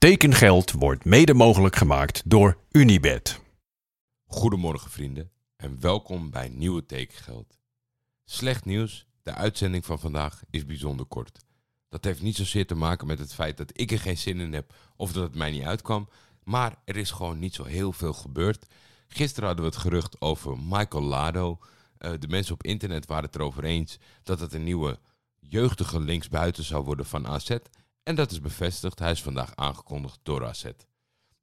Tekengeld wordt mede mogelijk gemaakt door Unibed. Goedemorgen vrienden en welkom bij Nieuwe Tekengeld. Slecht nieuws, de uitzending van vandaag is bijzonder kort. Dat heeft niet zozeer te maken met het feit dat ik er geen zin in heb of dat het mij niet uitkwam, maar er is gewoon niet zo heel veel gebeurd. Gisteren hadden we het gerucht over Michael Lado. Uh, de mensen op internet waren het erover eens dat het een nieuwe jeugdige linksbuiten zou worden van AZ. En dat is bevestigd. Hij is vandaag aangekondigd door AZ.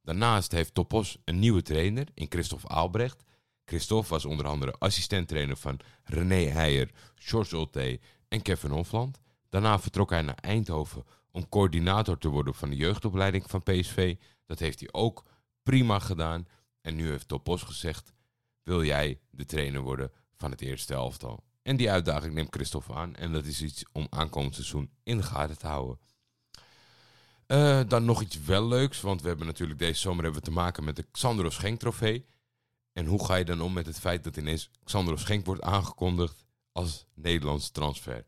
Daarnaast heeft Topos een nieuwe trainer in Christophe Aalbrecht. Christophe was onder andere assistenttrainer van René Heijer, George Ulte en Kevin Hofland. Daarna vertrok hij naar Eindhoven om coördinator te worden van de jeugdopleiding van PSV. Dat heeft hij ook prima gedaan. En nu heeft Topos gezegd: Wil jij de trainer worden van het eerste elftal? En die uitdaging neemt Christophe aan. En dat is iets om aankomend seizoen in de gaten te houden. Uh, dan nog iets wel leuks, want we hebben natuurlijk deze zomer hebben we te maken met de Xandro Schenk trofee. En hoe ga je dan om met het feit dat ineens Xandro Schenk wordt aangekondigd als Nederlands transfer?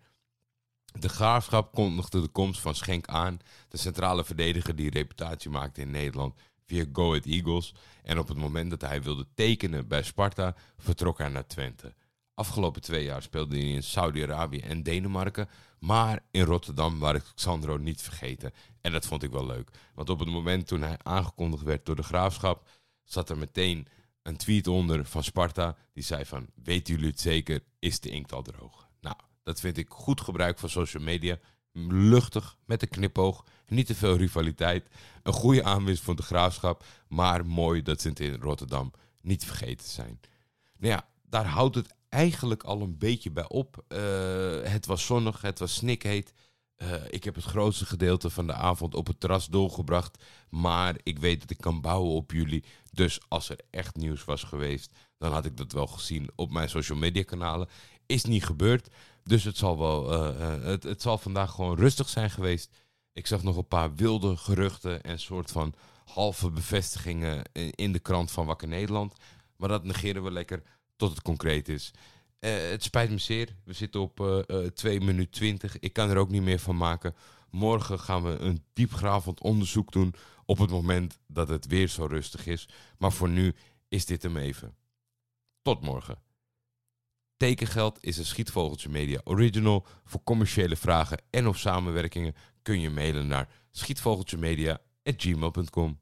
De graafschap kondigde de komst van Schenk aan, de centrale verdediger die reputatie maakte in Nederland via Go Ahead Eagles. En op het moment dat hij wilde tekenen bij Sparta, vertrok hij naar Twente. Afgelopen twee jaar speelde hij in Saudi-Arabië en Denemarken. Maar in Rotterdam waar ik Xandro niet vergeten. En dat vond ik wel leuk. Want op het moment toen hij aangekondigd werd door de graafschap, zat er meteen een tweet onder van Sparta. Die zei van, weten jullie het zeker, is de inkt al droog? Nou, dat vind ik goed gebruik van social media. Luchtig, met een knipoog, niet te veel rivaliteit. Een goede aanwinst van de graafschap, maar mooi dat ze het in Rotterdam niet vergeten zijn. Nou ja, daar houdt het eigenlijk al een beetje bij op. Uh, het was zonnig, het was snikheet. Uh, ik heb het grootste gedeelte van de avond op het terras doorgebracht. Maar ik weet dat ik kan bouwen op jullie. Dus als er echt nieuws was geweest, dan had ik dat wel gezien op mijn social media kanalen. Is niet gebeurd. Dus het zal, wel, uh, het, het zal vandaag gewoon rustig zijn geweest. Ik zag nog een paar wilde geruchten en soort van halve bevestigingen in de krant van Wakker Nederland. Maar dat negeren we lekker tot het concreet is. Uh, het spijt me zeer. We zitten op uh, 2 minuten 20. Ik kan er ook niet meer van maken. Morgen gaan we een diepgravend onderzoek doen. Op het moment dat het weer zo rustig is. Maar voor nu is dit hem even. Tot morgen. Tekengeld is een Schietvogeltje Media original. Voor commerciële vragen en of samenwerkingen kun je mailen naar schietvogeltjemedia.gmail.com.